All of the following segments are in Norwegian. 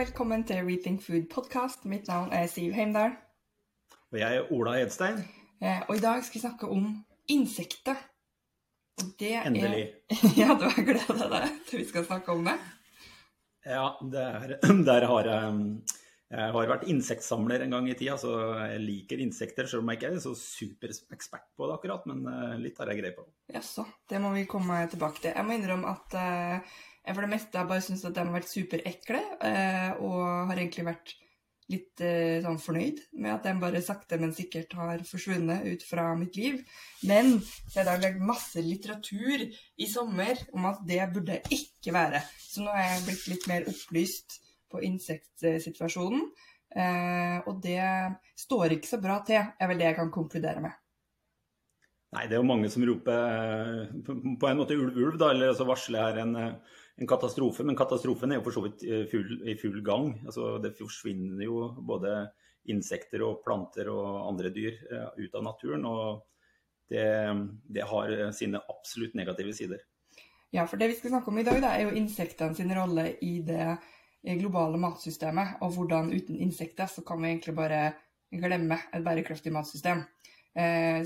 velkommen til Rethink Food podcast. Mitt navn er Siv Heimdal. Og jeg er Ola Edstein. Eh, og i dag skal vi snakke om insekter. Det Endelig. Er... ja, du har gleda deg til vi skal snakke om det? Ja, der, der har jeg Jeg har vært insektsamler en gang i tida, så jeg liker insekter, selv om jeg ikke er så superekspert på det akkurat, men eh, litt har jeg greie på. Jaså, det må vi komme tilbake til. Jeg må innrømme at uh, jeg for det meste har bare syntes at de har vært superekle, uh, og har egentlig vært litt uh, sånn fornøyd med at de bare sakte, men sikkert har forsvunnet ut fra mitt liv. Men så er det lagd masse litteratur i sommer om at det burde ikke være. Så nå er jeg blitt litt mer opplyst på insektsituasjonen. Og det står ikke så bra til, er vel det jeg kan konkludere med. Nei, det er jo mange som roper på en måte ulv, ulv, da, eller altså varsler her en en katastrofe. Men katastrofen er jo for så vidt eh, full, i full gang. Altså, det forsvinner jo både insekter og planter og andre dyr uh, ut av naturen. Og det, det, har sine absolutt negative sider. Ja, for det vi skal snakke om i dag, da, er jo insektene sin rolle i det globale matsystemet. Og hvordan uten insekter så kan vi egentlig bare glemme et bærekraftig matsystem.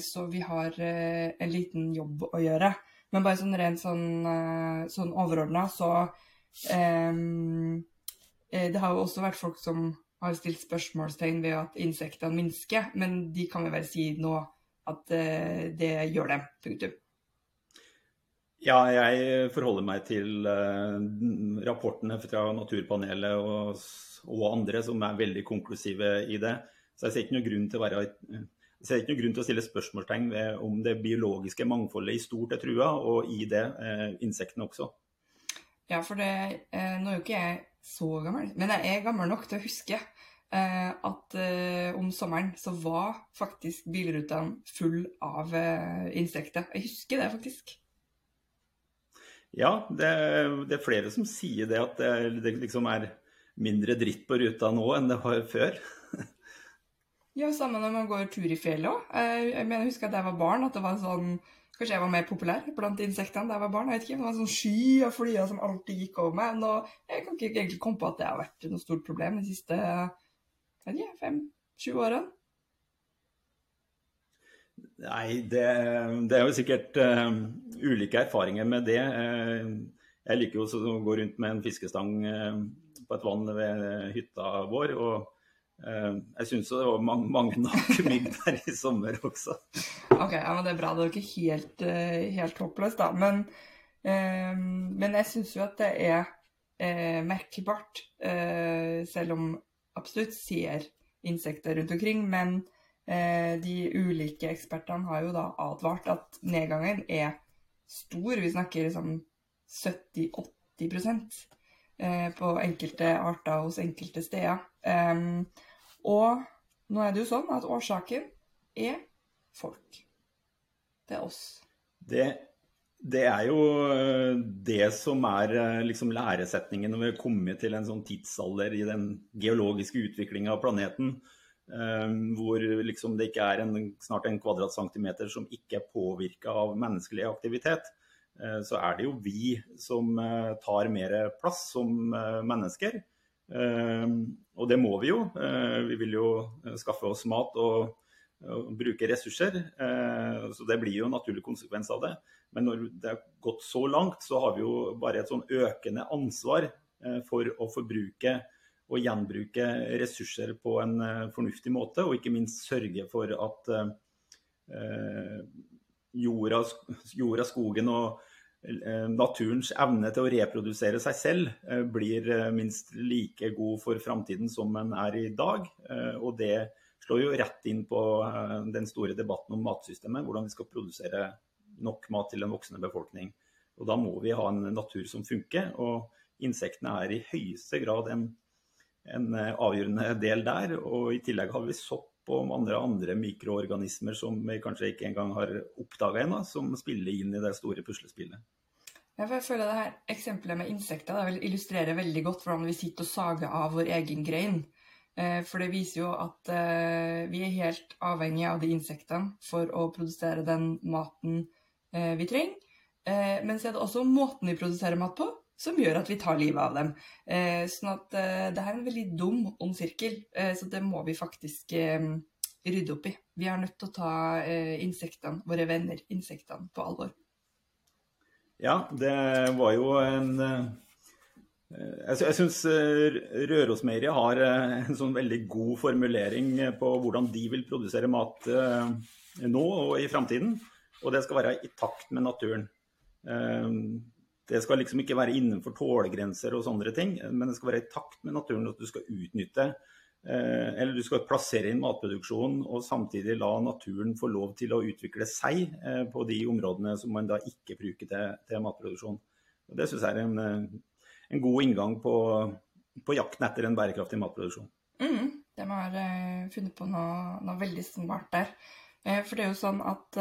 Så vi har en liten jobb å gjøre. Men bare sånn rent sånn, eh, sånn overordna, så um, Det har jo også vært folk som har stilt spørsmålstegn ved at insektene minsker, men de kan vi vel si nå at det gjør dem. Punktum. Ja, jeg forholder meg til rapportene fra Naturpanelet og, og, andre som er veldig konklusive i det. Så jeg ser ikke noen grunn til å være jeg ser ikke noen grunn til å stille spørsmålstegn ved om det biologiske mangfoldet i stort er trua, og i det eh, insektene også. Ja, for det, eh, nå er jo ikke jeg så gammel, men jeg er gammel nok til å huske eh, at eh, om sommeren så var faktisk bilrutene full av eh, insekter. Jeg husker det faktisk. Ja, det, det, er flere som sier det, at det, det liksom er mindre dritt på ruta nå enn det var før. Ja, samme når man går tur i fjellet òg. Jeg, mener, jeg husker at jeg var barn, at det var sånn Kanskje jeg var mer populær blant insektene da jeg var barn. jeg vet ikke, Det var sånn sky av flyer som alltid gikk over meg. Nå, jeg kan ikke egentlig komme på at det har vært noe stort problem de siste fem-sju årene. Nei, det, det, er jo sikkert uh, ulike erfaringer med det. Uh, jeg liker jo å gå rundt med en fiskestang uh, på et vann ved hytta vår. og Eh, jeg syns det var mange, mange nakkemygg der i sommer også. Ok, ja, men Det er bra. Det er jo ikke helt, eh, helt håpløst, da. Men, eh, men jeg syns jo at det er eh, merkbart, eh, selv om absolutt ser insekter rundt omkring. Men eh, de ulike ekspertene har jo da advart at nedgangen er stor. Vi snakker liksom 70-80 Eh, på enkelte arter hos enkelte steder. Og nå er det jo sånn at årsaken er folk. Det er oss. Det, det er jo eh, det som er eh, liksom læresetningen når vi har kommet til en sånn tidsalder i den geologiske utviklinga av planeten. hvor liksom det ikke er en, snart en kvadratcentimeter som ikke er påvirka av menneskelig aktivitet. uh, så er det jo vi som uh, tar mer plass som uh, mennesker. Og det må vi jo. Vi vil jo skaffe oss mat og, bruke ressurser. Så det blir jo en naturlig konsekvens av det. Men når det har gått så langt, så har vi jo bare et sånn økende ansvar for å forbruke og gjenbruke ressurser på en fornuftig måte, og ikke minst sørge for at jorda, jorda skogen og eh, naturens evne til å reprodusere seg selv eh, blir eh, minst like god for framtiden som den er i dag. Og det slår jo rett inn på den store debatten om matsystemet, hvordan vi skal produsere nok mat til en voksende befolkning. Og da må vi ha en natur som funker. Og insektene er i høyeste grad en, en avgjørende del der. Og i tillegg har vi sopp og andre, andre mikroorganismer som vi kanskje ikke engang har oppdaga ennå, som spiller inn i det store puslespillet. Jeg føler det her Eksempelet med insekter det illustrerer veldig godt hvordan vi sitter og sager av vår egen grein. Eh, for det viser jo at eh, vi er helt avhengige av de insektene for å produsere den maten eh, vi trenger. Men så er det også måten vi produserer mat på, som gjør at vi tar livet av dem. Eh, sånn at eh, det er en veldig dum ond sirkel, eh, så det må vi faktisk rydde opp i. Vi er nødt til å ta insektene, våre venner, insektene, på alvor. Ja, det var jo en jeg syns Rørosmeieriet har en sånn veldig god formulering på hvordan de vil produsere mat nå og i framtiden. Og det skal være i takt med naturen. Det skal liksom ikke være innenfor tålegrenser og sånne ting, men det skal være i takt med naturen at du skal utnytte eh, eller du skal plassere inn matproduksjon og samtidig la naturen få lov til å utvikle seg eh, på de områdene som man da ikke bruker til, til matproduksjon. Og det syns jeg er en, eh, en, god inngang på, på, jakten etter en bærekraftig matproduksjon. Mm, de har uh, funnet på noe, noe, veldig smart der. For det er jo sånn at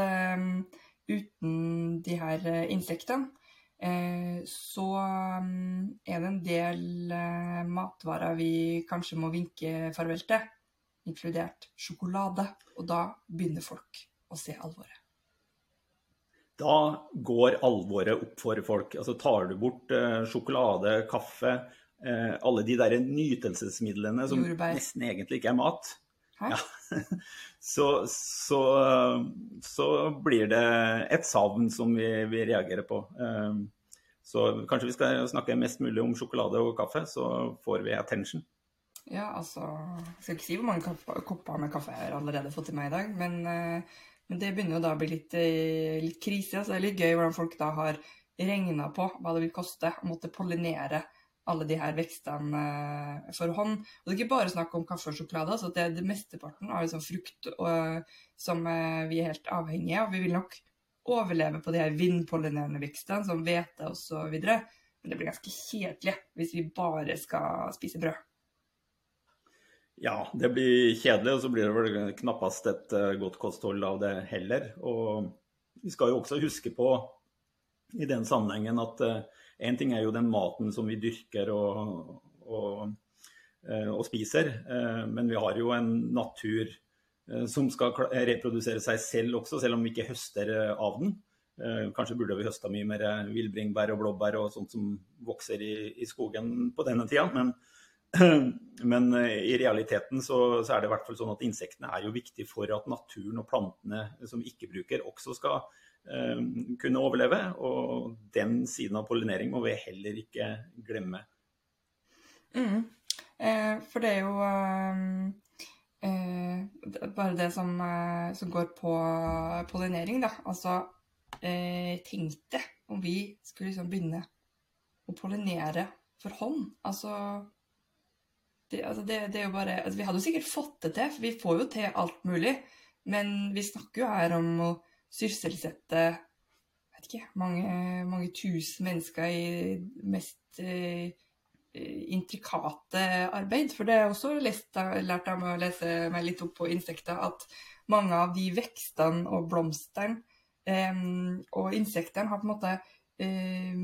uten de her insektene Eh, så mm, er det en del eh, matvarer vi kanskje må vinke farvel til, inkludert sjokolade. Og da begynner folk å se alvoret. Da går alvoret opp for folk. Altså Tar du bort eh, sjokolade, kaffe, alle de der nytelsesmidlene som Jordbær. nesten egentlig ikke er mat, ja. så, så, så, blir det et savn som vi, vi, reagerer på. Ehm, så kanskje vi skal snakke mest mulig om sjokolade og kaffe, så får vi attention. Ja, altså Jeg skal ikke si hvor mange kopper med kaffe jeg har allerede fått til meg i dag, men, eh, men det begynner jo da å bli litt, eh, litt krise. Altså, det er litt gøy hvordan folk da har regna på hva det vil koste å måtte pollinere alle de her vekstene eh, for hånd. Og det er ikke bare snakk om kaffe og sjokolade. altså det, det Mesteparten av liksom frukt og, som eh, vi er helt avhengige av. Vi vil nok overleve på de her vindpollinerende vekstene som hvete osv. Men det blir ganske kjedelig hvis vi bare skal spise brød. Ja, det blir kjedelig, og så blir det vel knappast et godt kosthold av det heller. Og vi skal jo også huske på i den sammenhengen at uh, en ting er jo den maten som vi dyrker og, og, eh, og spiser, eh, men vi har jo en natur eh, som skal reprodusere seg selv også, selv om vi ikke høster av den. Kanskje burde vi høsta mye mer villbringbær og blåbær og sånt som vokser i, i skogen på denne tida. Men, men i realiteten så, så, er det i hvert fall sånn at insektene er jo viktig for at naturen og plantene som vi ikke bruker, også skal kunne overleve. Og den siden av pollinering må vi heller ikke glemme. Mm. Eh, for det er jo eh, eh bare det som, eh, som, går på pollinering, da. Altså eh, tenkte om vi skulle liksom begynne å pollinere for hånd. Altså det, altså det, det, er jo bare altså Vi hadde jo sikkert fått det til, for vi får jo til alt mulig. Men vi snakker jo her om å sysselsette ikke, mange, mange tusen mennesker i mest eh, intrikate arbeid. For det har jeg også lest, lært av å lese meg litt opp på insekter at mange av de vekstene og blomstene eh, og insektene har på en måte eh,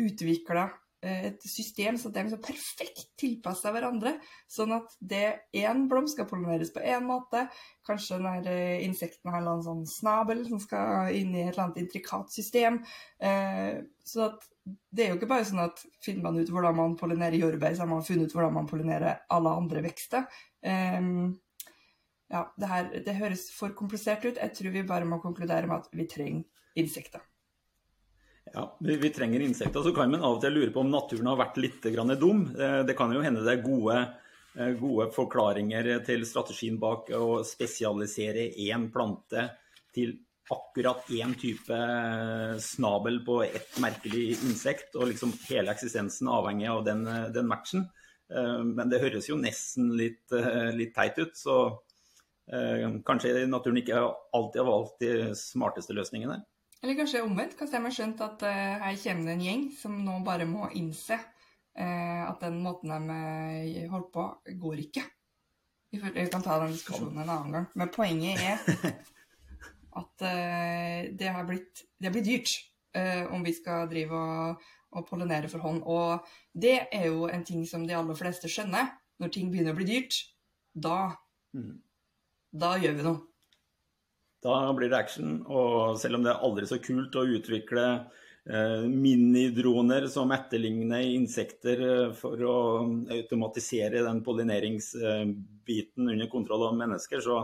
utvikla Eh, et system så det er liksom perfekt tilpassa hverandre. Sånn at det én blomst skal pollineres på én måte. Kanskje den eh, insekten har en sånn snabel som skal inn i et eller annet intrikat system. Eh, så det er jo ikke bare sånn at finner man ut hvordan man pollinerer jordbær, så har man funnet ut hvordan man pollinerer alle andre vekster. ja, det, her, det høres for komplisert ut. Jeg tror vi bare må konkludere med at vi trenger insekter. Ja, vi, vi, trenger insekter. Så kan man av og til lure på om naturen har vært litt dum. Eh, det kan jo hende det er gode, eh, gode forklaringer til strategien bak å spesialisere én plante til akkurat én type eh, snabel på ett merkelig insekt, og liksom hele eksistensen avhengig av den, den matchen. Men det høres jo nesten litt, litt teit ut, så kanskje naturen ikke alltid har valgt de smarteste løsningene. Eller kanskje omvendt. Kanskje de har skjønt at uh, her kommer det en gjeng som nå bare må innse uh, at den måten de holder holdt på, går ikke. Vi kan ta den diskusjonen en annen gang. Men poenget er at det har blitt, det har blitt dyrt om vi skal drive og, og pollinere for hånd. Og det er jo en ting som de aller fleste skjønner. Når ting begynner å bli dyrt, da, mm. da gjør vi noe. Da blir det action. Og selv om det er aldri så kult å utvikle minidroner som etterligner insekter for å automatisere den pollineringsbiten under kontroll av mennesker, så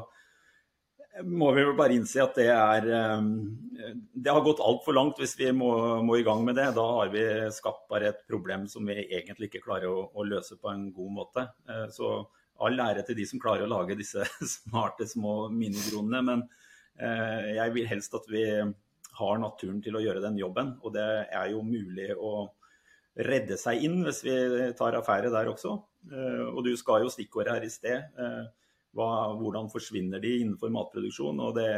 må vi vel bare innse at det er Det har gått altfor langt hvis vi må, må, i gang med det. Da har vi skapt bare et problem som vi egentlig ikke klarer å, å løse på en god måte. Så all ære til de som klarer å lage disse smarte små minidronene. Men jeg vil helst at vi har naturen til å gjøre den jobben. Og det er jo mulig å redde seg inn hvis vi tar affære der også. Og du skal jo stikkordet her i sted hva, hvordan forsvinner de innenfor matproduksjon. Og det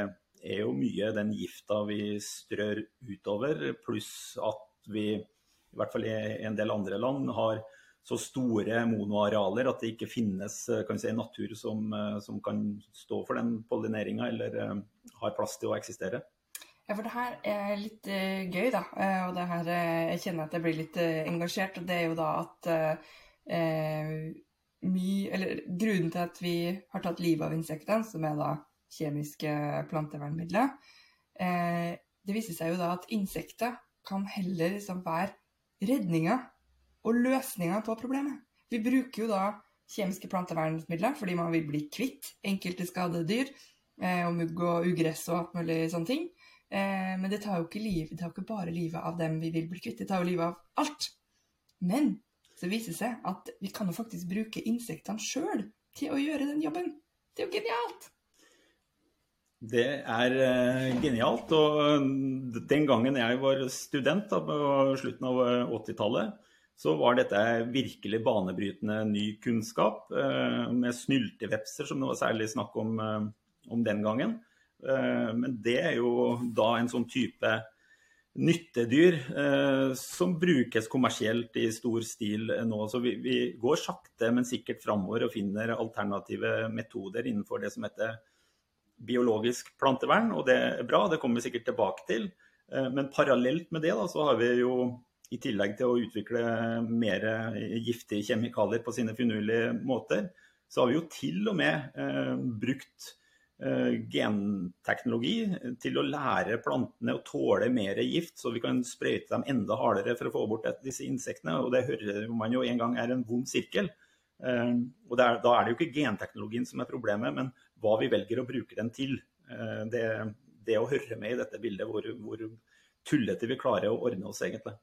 er jo mye den gifta vi strør utover, pluss at vi, i hvert fall i en del andre land, har så store monoarealer at det ikke finnes si, natur som, som, kan stå for den pollineringa eller har plass til å eksistere. Ja, for det her er litt gøy, da. Og det her Jeg kjenner at jeg blir litt engasjert. Og det er jo da at mye Eller grunnen til at vi har tatt livet av insektene, som er da kjemiske plantevernmidler, eh, det viser seg jo da at insekter kan heller liksom være redninga og løsninga på problemet. Vi bruker jo da kjemiske plantevernmidler fordi man vil bli kvitt enkelte skadedyr, eh, og mugg og ugress og alt mulig sånne ting. Eh, men det tar jo ikke liv, det tar ikke bare livet av dem vi vil bli kvitt, det tar jo livet av alt. Men så viser det seg at vi kan jo faktisk bruke insektene sjøl til å gjøre den jobben. Det er jo genialt! Det er uh, genialt. Og eh, den gangen jeg var student da, på slutten av 80-tallet, eh, så var dette virkelig banebrytende ny kunnskap. Uh, med snyltevepser, som det var særlig snakk om, uh, om den gangen. men det er jo da en sånn type nyttedyr eh, som brukes kommersielt i stor stil nå. Så vi, vi går sakte, men sikkert framover og finner alternative metoder innenfor det som heter biologisk plantevern. Og det er bra, det kommer vi sikkert tilbake til. Eh, men parallelt med det da, så har vi jo i tillegg til å utvikle mer giftige kjemikalier på sine finurlige måter, så har vi jo til og med eh, brukt Eh, genteknologi til å lære plantene å tåle mer gift, så vi kan sprøyte dem enda hardere for å få bort disse insektene. og Det hører man jo en gang er en vond sirkel. Eh, og er, Da er det jo ikke genteknologien som er problemet, men hva vi velger å bruke den til. Eh, det, det å høre med i dette bildet, hvor, hvor tullete vi klarer å ordne oss egentlig.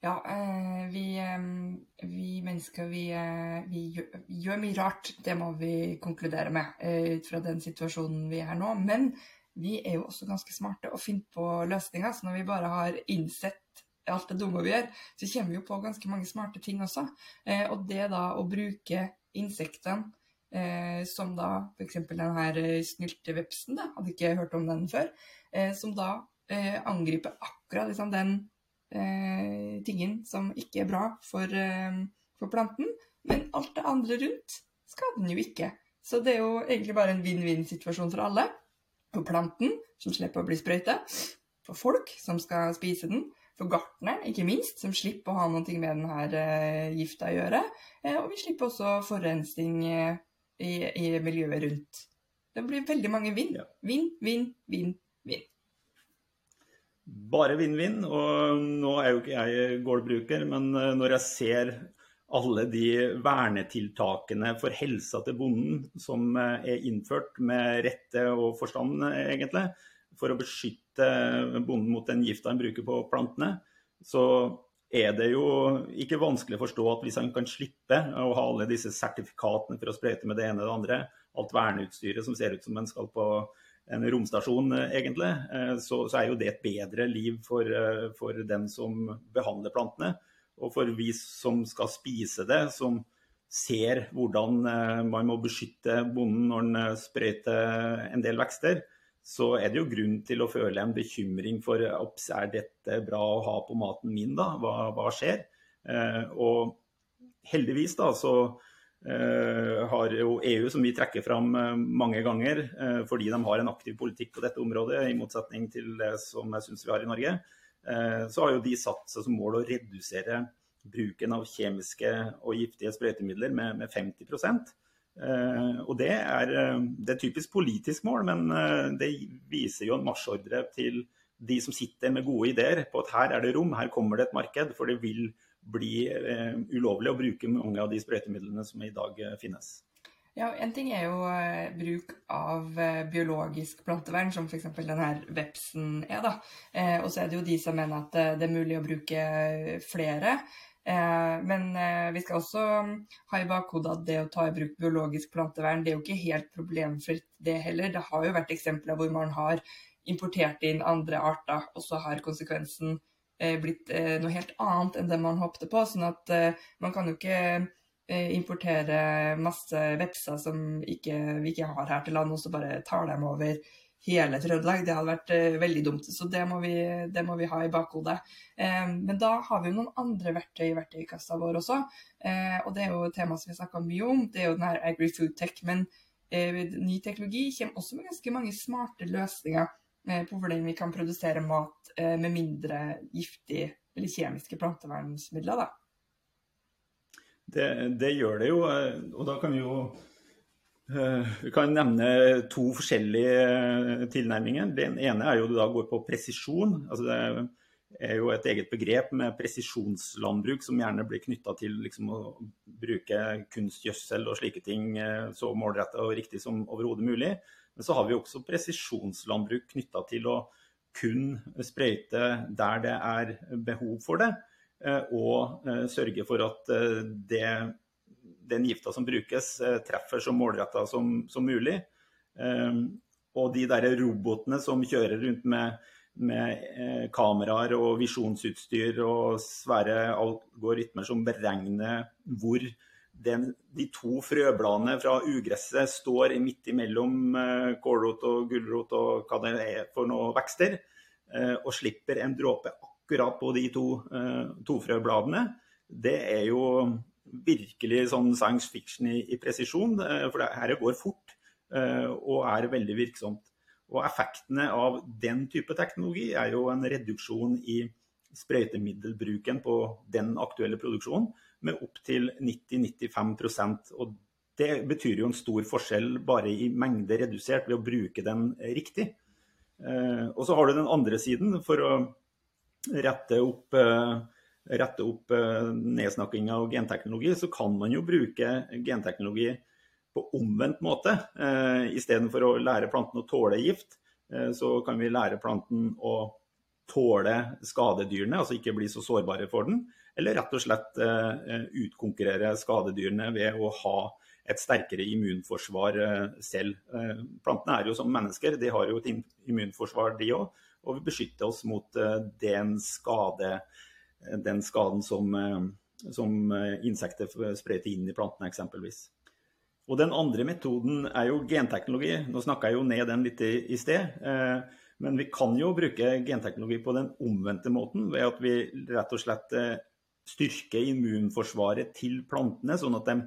Ja, eh, vi, eh, vi, mennesker vi, eh, vi, gjør mye rart. Det må vi konkludere med ut fra den situasjonen vi er nå. Men vi er jo også ganske smarte og finner på løsninger. Så når vi bare har innsett alt det dumme vi gjør, så kommer vi jo på ganske mange smarte ting også. Og det da å bruke insektene som da f.eks. den her snyltevepsen, hadde ikke hørt om den før, som da angriper akkurat liksom den eh, tingen som ikke er bra for, eh, for, planten. Men alt det andre rundt skader den jo ikke. Så det er jo egentlig bare en vinn-vinn-situasjon for alle. For planten, som slipper å bli sprøyta. For folk, som skal spise den. For gartneren, ikke minst, som slipper å ha noe med denne eh, gifta å gjøre. Eh, og vi slipper også forurensning eh, i, i, miljøet rundt. Det blir veldig mange vinn. Vinn, vinn, vinn, vinn bare vinn-vinn. Og nå er jo ikke jeg gårdbruker, men eh, når jeg ser alle de vernetiltakene for helsa til bonden som eh, er innført med rette og forstand, egentlig, for å beskytte bonden mot den gifta han bruker på plantene, så er det jo ikke vanskelig å forstå at hvis han kan slippe å ha alle disse sertifikatene for å sprøyte med det ene og det andre, alt verneutstyret som ser ut som en skal på en romstasjon, eh, egentlig, eh, så, så, er jo det et bedre liv for, eh, for, den som behandler plantene. Og for vi som skal spise det, som ser hvordan man må beskytte bonden når han sprøyter en del vekster, så er det jo grunn til å føle en bekymring for ops, er dette bra å ha på maten min, da? Hva, hva skjer? Og heldigvis da, så har jo EU, som vi trekker fram eh, mange ganger, eh, fordi de har en aktiv politikk på dette området, i motsetning til det som jeg syns vi har i Norge, så har jo de satt seg som mål å redusere bruken av kjemiske og giftige sprøytemidler med, med 50% og det er, det er typisk politisk mål, men det viser jo en marsjordre til de som sitter med gode ideer på at her er det rom, her kommer det et marked. For det vil bli eh, ulovlig å bruke mange av de sprøytemidlene som i dag eh, finnes. Ja, En ting er jo eh, bruk av eh, biologisk plantevern, som f.eks. denne vepsen er. da. Eh, og så er det jo de som mener at eh, det er mulig å bruke flere. men vi skal også ha i bakhodet at det å ta i bruk biologisk plantevern, det er jo ikke helt problemfritt det heller. Det har jo vært eksempler hvor man har importert inn andre arter, og så har konsekvensen Eh, blitt eh, noe helt annet enn det man håpte på. sånn at eh, man kan jo ikke importere masse vepser som ikke, vi ikke har her til land, og så bare tar dem over hele Trøndelag. Det hadde vært veldig dumt. Så det må vi, det må vi ha i bakhodet. men da har vi jo noen andre verktøy i verktøykassa vår også. og det er jo et tema som vi snakka mye om. Det er jo den her agri-food tech. Men ny teknologi kommer også med ganske mange smarte løsninger på hvordan vi kan produsere mat eh, med mindre giftig eller kjemiske plantevernsmidler. Da. Det, det, gjør det jo, eh, og da kan vi jo eh, vi kan nevne to forskjellige tilnærminger. Den ene er jo da går på presisjon. altså det er jo et eget begrep med presisjonslandbruk som gjerne blir knytta til liksom å bruke kunstgjødsel og slike ting så målretta og riktig som overhodet mulig. Men så har vi også presisjonslandbruk knytta til å kun sprøyte der det er behov for det, eh, og eh, sørge for at eh, det, den gifta som brukes, treffer så målretta som, som, mulig. Og de der robotene som kjører rundt med, med kameraer og visjonsutstyr og svære algoritmer som beregner hvor den, de to frøbladene fra ugresset står midt imellom eh, kålrot og gulrot og hva det er for noe vekster, eh, og slipper en dråpe akkurat på de to eh, tofrøbladene, det er jo virkelig sånn science fiction i, i presisjon. For det her går fort og er veldig virksomt. Og effektene av den type teknologi er jo en reduksjon i sprøytemiddelbruken på den aktuelle produksjonen med opptil 90-95% og Det betyr jo en stor forskjell bare i mengde redusert ved å bruke den riktig. Eh, og så har du den andre siden for å rette opp, eh, rette opp eh, nedsnakking av genteknologi, så kan man jo bruke genteknologi på omvendt måte. Istedenfor å lære planten å tåle gift, så kan vi lære planten å tåle skadedyrene, altså ikke bli så sårbare for den. Eller rett og slett eh, utkonkurrere skadedyrene ved å ha et sterkere immunforsvar eh, selv. Eh, plantene er jo som mennesker, de har jo et immunforsvar de òg. Og vi beskytter oss mot den, skade, den skaden som, som insekter sprøyter inn i plantene eksempelvis. Og Den andre metoden er jo genteknologi. Nå snakka jeg jo ned den litt i, i sted. Men vi kan jo bruke genteknologi på den omvendte måten, ved at vi rett og slett eh, styrker immunforsvaret til plantene, sånn at de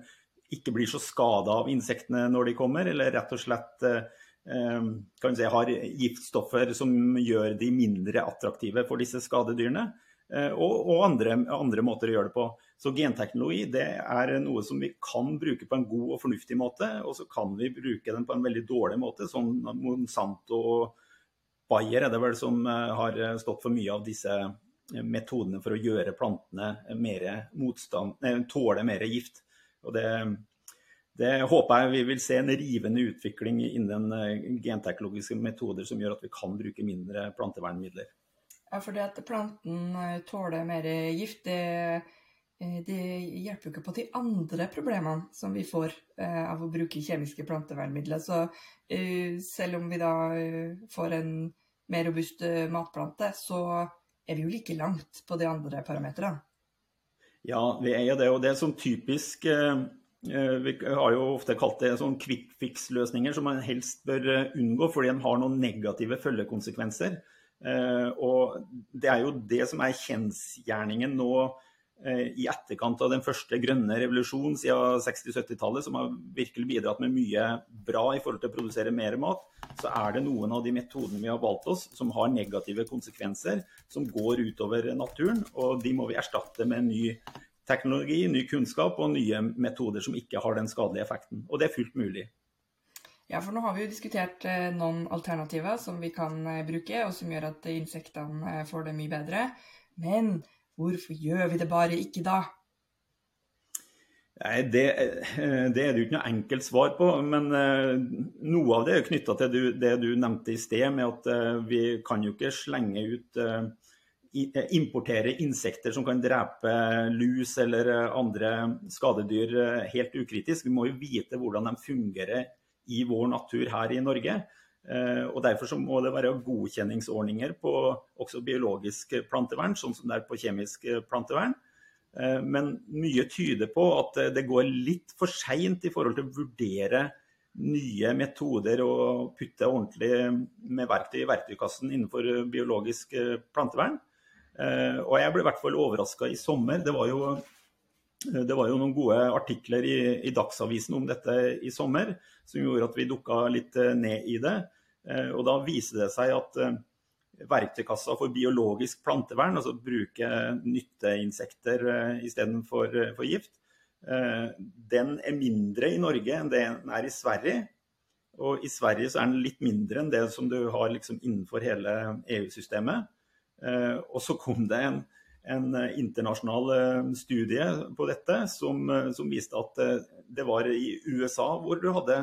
ikke blir så skada av insektene når de kommer, eller rett og slett eh, eh, kan si, har giftstoffer som gjør de mindre attraktive for disse skadedyrene. Og, og andre, andre, måter å gjøre det på. Så genteknologi det er noe som vi kan bruke på en god og fornuftig måte, og så kan vi bruke den på en veldig dårlig måte, som Monsanto og Bayer er det vel som eh, har eh, stått for mye av disse eh, metodene for å gjøre plantene mer motstand, tåle mer gift. Og det, det, håper jeg vi vil se en rivende utvikling innen genteknologiske metoder som gjør at vi kan bruke mindre plantevernmidler. Ja, for det at planten tåler mer gift, det, det hjelper jo ikke på de andre problemene som vi får av å bruke kjemiske plantevernmidler. Så selv om vi da får en mer robust eh, matplante, så er vi jo like langt på de andre parametrene. Ja, vi er jo det. Og det er sånn typisk eh, eh, Vi har jo ofte kalt det sånn quick fix-løsninger som man helst bør unngå, fordi de har noen negative følgekonsekvenser. Og det er jo det som er kjensgjerningen nå Eh, i etterkant av den første grønne revolusjonen siden 60-70-tallet, som har virkelig bidratt med mye bra i forhold til å produsere mer mat, så er det noen av de metodene vi har valgt oss som har negative konsekvenser, som går utover naturen. Og de må vi erstatte med ny teknologi, ny kunnskap og nye metoder som ikke har den skadelige effekten. Og det er fullt mulig. Ja, for nå har vi jo diskutert noen alternativer som vi kan bruke, og som gjør at insektene får det mye bedre. Men hvorfor gjør vi det bare ikke da? Nei, det, det, er det jo ikke noe enkelt svar på. Men noe av det er knytta til det du nevnte i sted, med at vi kan jo ikke slenge ut Eh, importere insekter som kan drepe lus eller eh, andre skadedyr eh, helt ukritisk. Vi må jo vite hvordan de fungerer i vår natur her i Norge. Og Derfor så må det være godkjenningsordninger på også biologisk plantevern, sånn som det er på kjemisk plantevern. Men mye tyder på at det går litt for seint i forhold til å vurdere nye metoder og putte ordentlig med verktøy i verktøykassen innenfor biologisk plantevern. Eh, og jeg ble i hvert fall overraska i sommer. Det var, jo, det var jo, noen gode artikler i, i, Dagsavisen om dette i sommer som gjorde at vi dukka litt eh, ned i det. Eh, og da viser det seg at verktøykassa for biologisk plantevern, altså bruke nytteinsekter istedenfor for gift, den er mindre i Norge enn det den er i Sverige. Og i Sverige så er den litt mindre enn det som du har liksom innenfor hele EU-systemet. Eh, og så kom det en, en internasjonal eh, studie på dette som, eh, som, viste at det var i USA hvor du hadde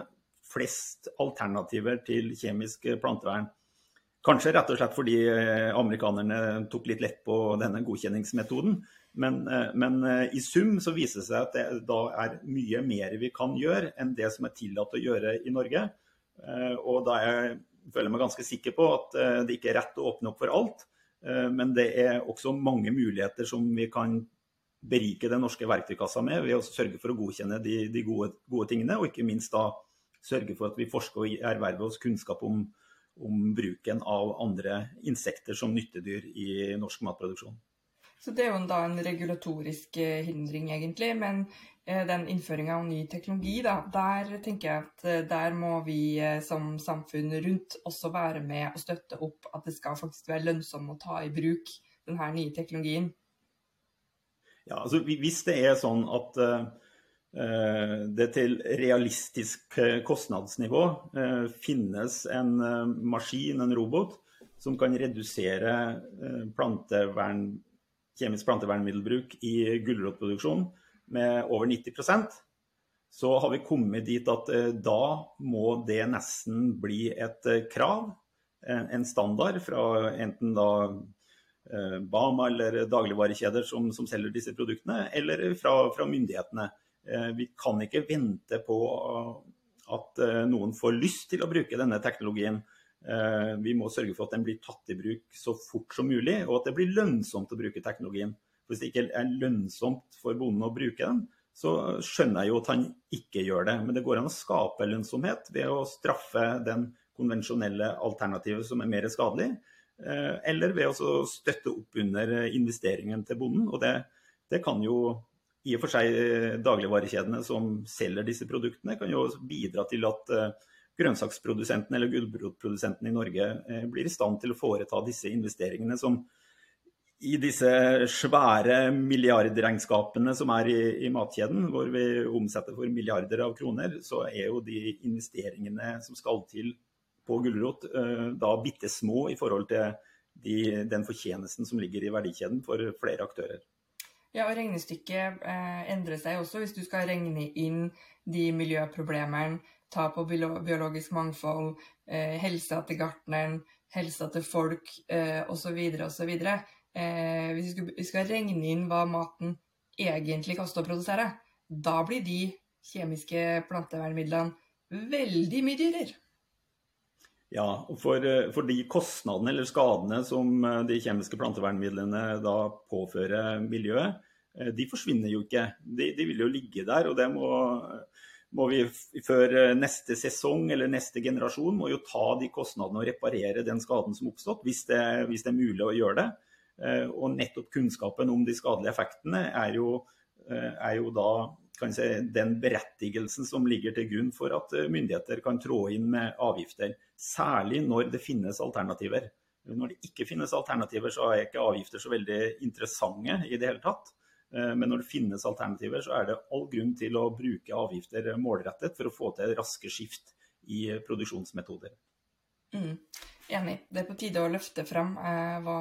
flest alternativer til kjemisk plantevern. Kanskje rett og slett fordi amerikanerne tok litt lett på denne godkjenningsmetoden. Men, men, i sum så viser det seg at det da er mye mer vi kan gjøre enn det som er tillatt å gjøre i Norge. Og da jeg føler meg ganske sikker på at det ikke er rett å åpne opp for alt. Eh, men det er også mange muligheter som vi kan berike den norske verktøykassa med, ved å sørge for å godkjenne de, de gode, gode, tingene, og ikke minst da sørge for at vi forsker og erverver oss kunnskap om, om bruken av andre insekter som nyttedyr i norsk matproduksjon. Så Det er jo da en regulatorisk eh, hindring, egentlig. Men Eh, den innføringa av ny teknologi, da, der tenker jeg at eh, der må vi som samfunn rundt også være med og støtte opp at det skal faktisk være lønnsomt å ta i bruk denne nye teknologien. Ja, altså Hvis det er sånn at det til realistisk kostnadsnivå uh, finnes en maskin, en robot, som kan redusere plantevern, kjemisk plantevernmiddelbruk i gulrotproduksjon, med over 90% så har vi kommet dit at eh, da må det nesten bli et eh, krav, en standard fra enten da eh, Bama eller dagligvarekjeder som, som selger disse produktene, eller fra, fra, myndighetene. Vi kan ikke vente på at noen får lyst til å bruke denne teknologien. Vi må sørge for at den blir tatt i bruk så fort som mulig, og at det blir lønnsomt å bruke teknologien. Hvis det ikke er lønnsomt for bonden å bruke den, så skjønner jeg jo at han ikke gjør det. Men det går an å skape lønnsomhet ved å straffe den konvensjonelle alternativet som er mer skadelig, eh, eller ved å støtte opp under investeringen til bonden. Og det, det kan jo i og for seg dagligvarekjedene som selger disse produktene, kan jo bidra til at grønnsaksprodusentene grønnsaksprodusenten eller gulrotprodusentene i Norge eh, blir i stand til å foreta disse investeringene som i disse svære milliardregnskapene som er i, i, matkjeden, hvor vi omsetter for milliarder av kroner, så er jo de investeringene som skal til på gulrot, da bitte små i forhold til de, den fortjenesten som ligger i verdikjeden for flere aktører. Ja, og Regnestykket eh, endrer seg også hvis du skal regne inn de miljøproblemene, tap på biologisk mangfold, eh, helsa til gartneren, helsa til folk eh, osv. osv eh, hvis vi skal, vi skal, regne inn hva maten egentlig koster å produsere, da blir de kjemiske plantevernmidlene veldig mye dyrere. Ja, for, eh, for, de kostnadene eller skadene som eh, de kjemiske plantevernmidlene da påfører miljøet, de forsvinner jo ikke. De, de vil jo ligge der. og det må, må vi før neste sesong eller neste generasjon må jo ta de kostnadene og reparere den skaden som oppstått, hvis det, hvis det er mulig å gjøre det. Eh, og nettopp kunnskapen om de skadelige effektene er jo, eh, er jo da si, den berettigelsen som ligger til grunn for at eh, myndigheter kan trå inn med avgifter. Særlig når det finnes alternativer. Når det ikke finnes alternativer, så er ikke avgifter så veldig interessante i det hele tatt. Men når det finnes alternativer, så er det all grunn til å bruke avgifter målrettet for å få til raske skift i produksjonsmetoder. Mm. Enig. Det er på tide å løfte frem eh, hva,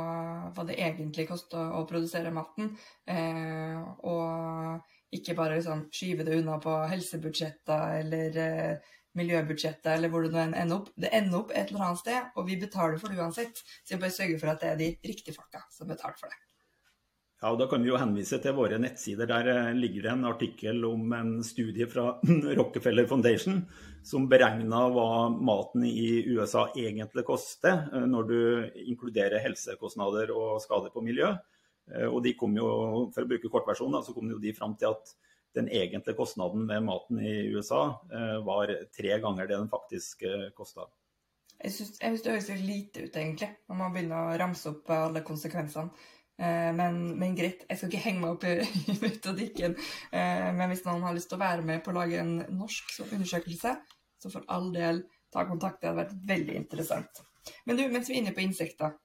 hva, det egentlig koster å produsere maten. Eh, og ikke bare liksom, skyve det unna på helsebudsjetter eller eh, miljøbudsjettet eller hvor det nå ender opp. Det ender opp et eller annet sted, og vi betaler for det uansett. Så vi bare sørger for at det er de riktige folka som betaler for det. Ja, og Da kan vi jo henvise til våre nettsider. Der eh, ligger det en artikkel om en studie fra Rockefeller Foundation som beregna hva maten i USA egentlig koster eh, når du inkluderer helsekostnader og skader på miljø. Eh, og de kom jo, For å bruke kortversjonen, så kom de fram til at den egentlige kostnaden med maten i USA var tre ganger det den faktisk kosta. Jeg syns det høres litt lite ut, egentlig, når man begynner å ramse opp alle konsekvensene. Eh, men, men, greit, jeg skal ikke henge meg opp i, metodikken. Eh, men hvis noen har lyst til å være med på å lage en norsk undersøkelse, så for all del ta kontakt. Det hadde vært veldig interessant. Men du, mens vi er inne på insekter,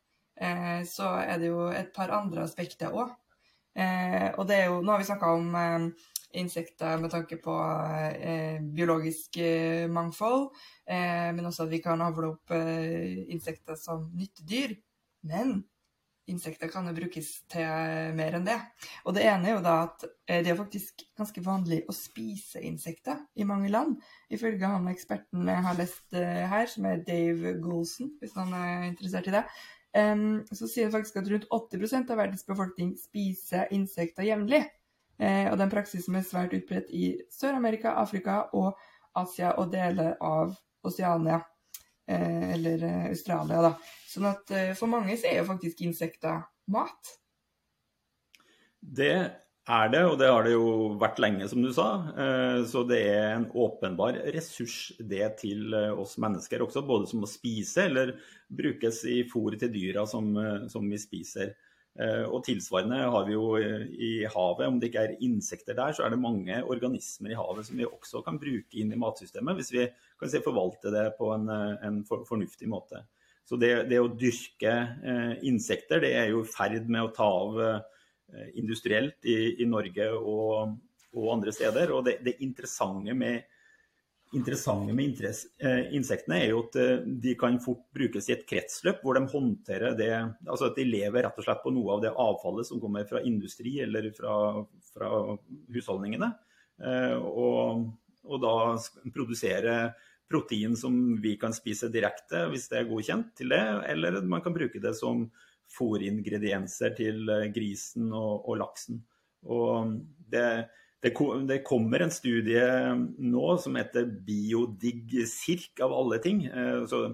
eh, så er det jo et par andre aspekter òg. Og det er jo Nå har vi snakka om insekter med tanke på biologisk mangfold, men også at vi kan avle opp insekter som nyttedyr. Men insekter kan jo brukes til mer enn det. Og det ene er jo da at eh, det er faktisk ganske vanlig å spise insekter i mange land. Ifølge han eksperten jeg har lest eh, her, som er Dave Goulson, hvis han er interessert i det, så sier det faktisk at rundt 80 av verdens befolkning spiser insekter jevnlig. Eh, og det er en praksis som er svært utbredt i Sør-Amerika, Afrika og Asia og deler av Oceania. Eh, eller eh, Australia, da. Sånn at eh, for mange så er jo faktisk insekter mat. Det er det, og det har det jo vært lenge, som du sa. Så det er en åpenbar ressurs det til oss mennesker også, både som å spise eller brukes i fôr til dyra som, som vi spiser. Eh, og tilsvarende har vi jo i havet, om det ikke er insekter der, så er det mange organismer i havet som vi også kan bruke inn i matsystemet, hvis vi kan si, forvalte det på en, en fornuftig måte. Så det, det å dyrke eh, insekter, det er jo i ferd med å ta av eh, industrielt i, i Norge og, og, andre steder. Og det, det interessante med interessante med eh, insektene er jo at eh, de kan fort brukes i et kretsløp hvor de håndterer det Altså at de lever rett og slett på noe av det avfallet som kommer fra industri eller fra, fra husholdningene. Eh, og, og, da produsere protein som vi kan spise direkte hvis det er godkjent til det, eller man kan bruke det som fôringredienser til grisen og, og laksen. Og det det, det, kommer en studie nå som heter Biodig-Sirk, av alle ting. Eh, så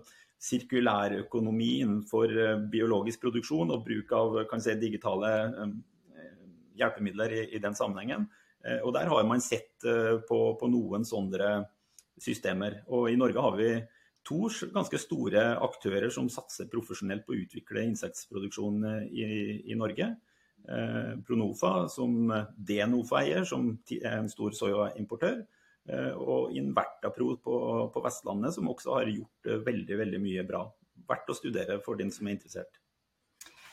sirkulærøkonomi innenfor eh, biologisk produksjon og bruk av si, digitale eh, hjelpemidler i, i, den sammenhengen. Og Der har man sett på, på, noen sånne systemer. Og I Norge har vi to ganske store aktører som satser profesjonelt på å utvikle insektproduksjon i, i Norge. Eh, Pronofa, som Denofa eier, som er en stor soyaimportør. Eh, og Invertapro på, på, Vestlandet, som også har gjort eh, veldig veldig mye bra. Verdt å studere for den som er interessert.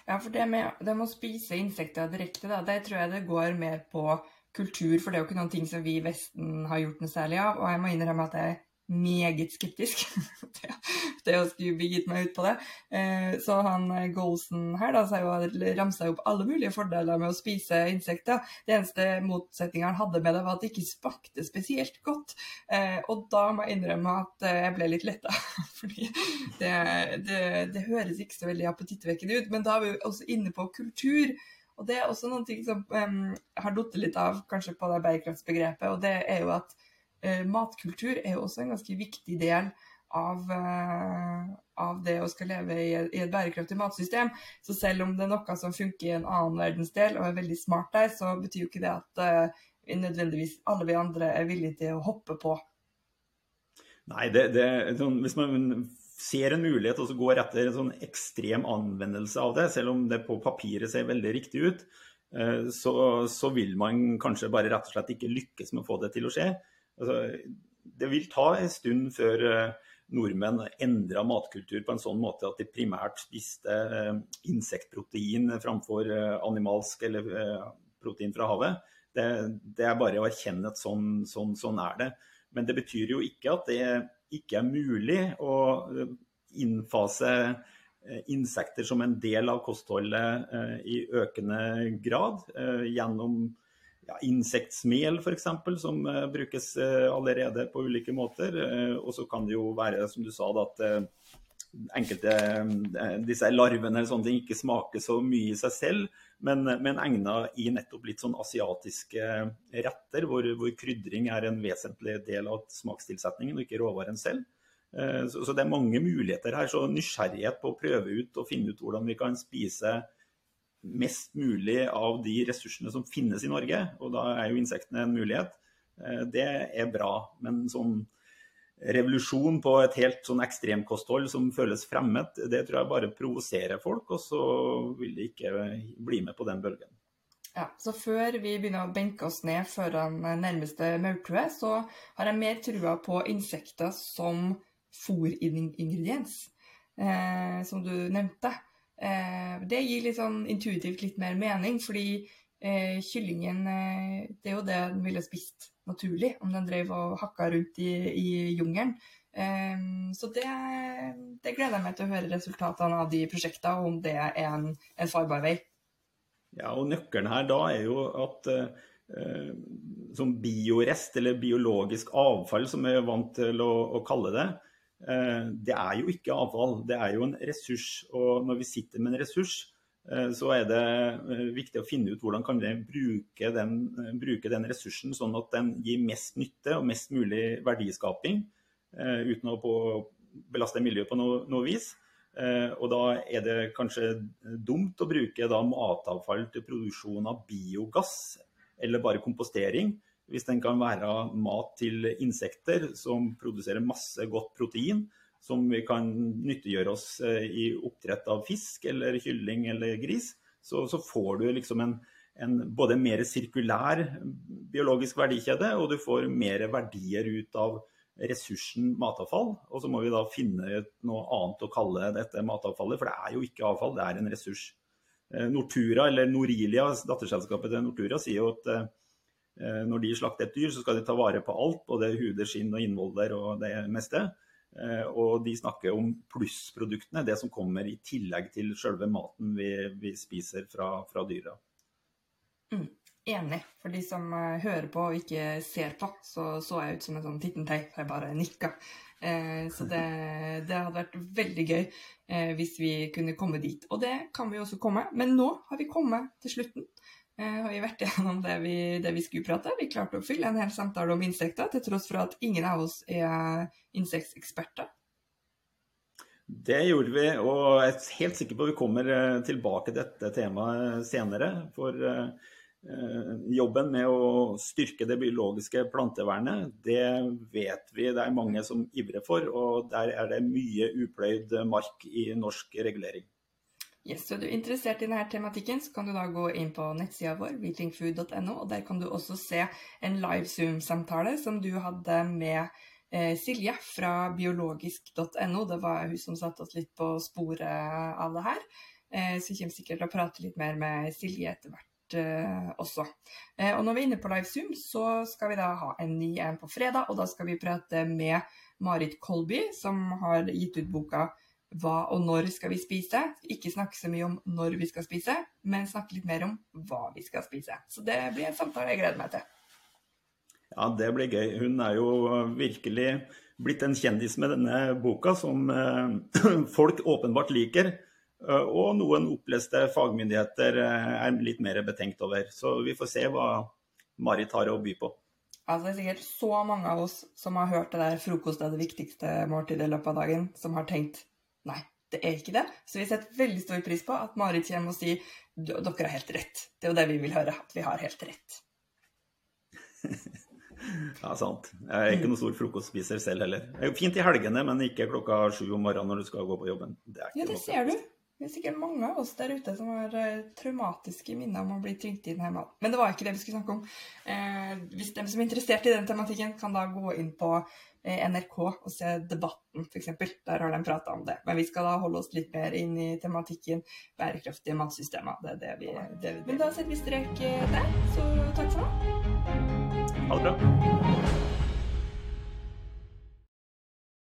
Ja, for det med, det med å spise insekter direkte, da, det tror jeg det går mer på kultur. For det er jo ikke noen ting som vi i Vesten har gjort noe særlig av. Og jeg må innrømme at jeg meget skeptisk til å skulle begitt meg ut på det. Eh, så han eh, Golsen her da, ramsa opp alle mulige fordeler med å spise insekter. Det eneste motsetninga han hadde med det, var at det ikke smakte spesielt godt. Eh, og da må jeg innrømme at jeg ble litt letta, fordi det, det, det høres ikke så veldig appetittvekkende ut. Men da er vi også inne på kultur. Og det er også noen ting som um, har falt litt av kanskje på det bærekraftsbegrepet, og det er jo at matkultur er jo også en ganske viktig del av, uh, av, det å skal leve i, i, et bærekraftig matsystem. Så selv om det er noe som funker i en annen verdensdel og er veldig smart der, så betyr jo ikke det at uh, nødvendigvis alle vi andre er villige til å hoppe på. Nei, det, det, sånn, hvis man ser en mulighet og så går etter en sånn ekstrem anvendelse av det, selv om det på papiret ser veldig riktig ut, så, så vil man kanskje bare rett og slett ikke lykkes med å få det til å skje. Altså, det vil ta en stund før eh, nordmenn endra matkultur på en sånn måte at de primært spiste eh, insektprotein framfor eh, animalsk eller protein fra havet. Det, det er bare å erkjenne at sånn, sånn, sånn er det. Men det betyr jo ikke at det ikke er mulig å innfase insekter som en del av kostholdet i økende grad gjennom ja, insektsmel f.eks., som uh, brukes uh, allerede på ulike måter. Uh, og så kan det jo være, som du sa, at enkelte disse larvene eller sånne ting ikke smaker så mye i seg selv, men, men egnet i nettopp litt sånn asiatiske retter, hvor, hvor, krydring er en vesentlig del av smakstilsetningen, og ikke råvaren selv. Så, så, det er mange muligheter her. Så nysgjerrighet på å prøve ut og finne ut hvordan vi kan spise mest mulig av de ressursene som finnes i Norge, og da er jo insektene en mulighet, eh, det er bra. Men sånn revolusjon på et helt sånn ekstremkosthold som føles fremmed, det tror jeg bare provoserer folk, og så vil de ikke bli med på den bølgen. Ja, så før vi begynner å benke oss ned foran nærmeste maurtue, så har jeg mer trua på insekter som fôringrediens, eh, som du nevnte. Eh, det gir litt sånn intuitivt litt mer mening, fordi eh, kyllingen eh, Det er jo det den ville spist naturlig om den drev og hakka rundt i, i jungelen. Eh, så det, det, gleder jeg meg til å høre resultatene av de prosjektene, og om det er en, en farbar vei. Ja, og nøkkelen her da er jo at eh, som biorest, eller biologisk avfall, som vi er vant til å, å kalle det, det er jo ikke avfall, det er jo en ressurs. Og når vi sitter med en ressurs, eh, så er det eh, viktig å finne ut hvordan kan vi bruke den, bruke den ressursen sånn at den gir mest nytte og mest mulig verdiskaping, uten å belaste miljøet på noe, noe vis. Og da er det kanskje dumt å bruke matavfall til produksjon av biogass eller bare kompostering. Hvis den kan være mat til insekter som produserer masse godt protein, som vi kan nyttiggjøre oss eh, i oppdrett av fisk eller kylling eller gris, så, så får du liksom en, en, både mer sirkulær biologisk verdikjede, og du får mer verdier ut av ressursen matavfall. Og så må vi da finne noe annet å kalle dette matavfallet, for det er jo ikke avfall, det er en ressurs. Eh, Nortura, eller Norilia, datterselskapet til Nortura, sier jo at eh, når de slakter et dyr, så skal de ta vare på alt, både huder, skinn og innvoller og det meste. Eh, og de snakker om plussproduktene, det som kommer i tillegg til selve maten vi, vi spiser fra, fra dyra. Mm, enig. For de som eh, hører på og ikke ser på, så så jeg ut som en sånn tittentei. Jeg bare nikka. Eh, så det, det, hadde vært veldig gøy eh, hvis vi kunne komme dit. Og det kan vi også komme. Men nå har vi kommet til slutten. Eh, har vi vært gjennom det vi, det vi skulle prate. Vi klarte å fylle en hel samtale om insekter, til tross for at ingen av oss er insekteksperter. Det gjorde vi, og jeg er helt sikker på at vi kommer eh, tilbake til dette temaet senere. For eh, jobben med å styrke det biologiske plantevernet, det vet vi det er mange som ivrer for. Og der er det mye upløyd mark i norsk regulering. Yes, så er du interessert i denne tematikken, så kan du da gå inn på nettsida vår, weetlingfood.no, og der kan du også se en live Zoom-samtale som du hadde med eh, Silje fra biologisk.no. Det var hun som satte oss litt på sporet av det her. Eh, så jeg kommer sikkert til å prate litt mer med Silje etter hvert eh, også. Eh, og når vi er inne på live Zoom, så skal vi da ha en ny en på fredag, og da skal vi prate med Marit Kolby, som har gitt ut boka hva og når skal vi spise. Ikke snakke så mye om når vi skal spise, men snakke litt mer om hva vi skal spise. Så det blir en samtale jeg gleder meg til. Ja, det blir gøy. Hun er jo virkelig blitt en kjendis med denne boka, som eh, folk åpenbart liker. Eh, og noen oppleste fagmyndigheter eh, er litt mer betenkt over. Så vi får se hva Marit har å by på. Altså, det er sikkert så mange av oss som har hørt det der 'frokost er det viktigste måltidet' i løpet av dagen, som har tenkt Nei, det er ikke det. Så vi setter veldig stor pris på at Marit kommer og sier dere har helt rett. Det er jo det vi vil høre, at vi har helt rett. ja, sant. Jeg er ikke noen stor frokostspiser selv heller. Det er jo fint i helgene, men ikke klokka sju om morgenen når du skal gå på jobben. Det ja, det ser du. Det er sikkert mange av oss der ute som har uh, traumatiske minner om å bli tvingt inn hjemme. Men det var ikke det vi skulle snakke om. Eh, hvis de som er interessert i den tematikken, kan da gå inn på NRK og se Debatten, f.eks. Der har de prata om det. Men vi skal da holde oss litt mer inn i tematikken bærekraftige matsystemer. Det er det vi, det vi Men da setter vi strek der, så takk for nå. Ha det bra.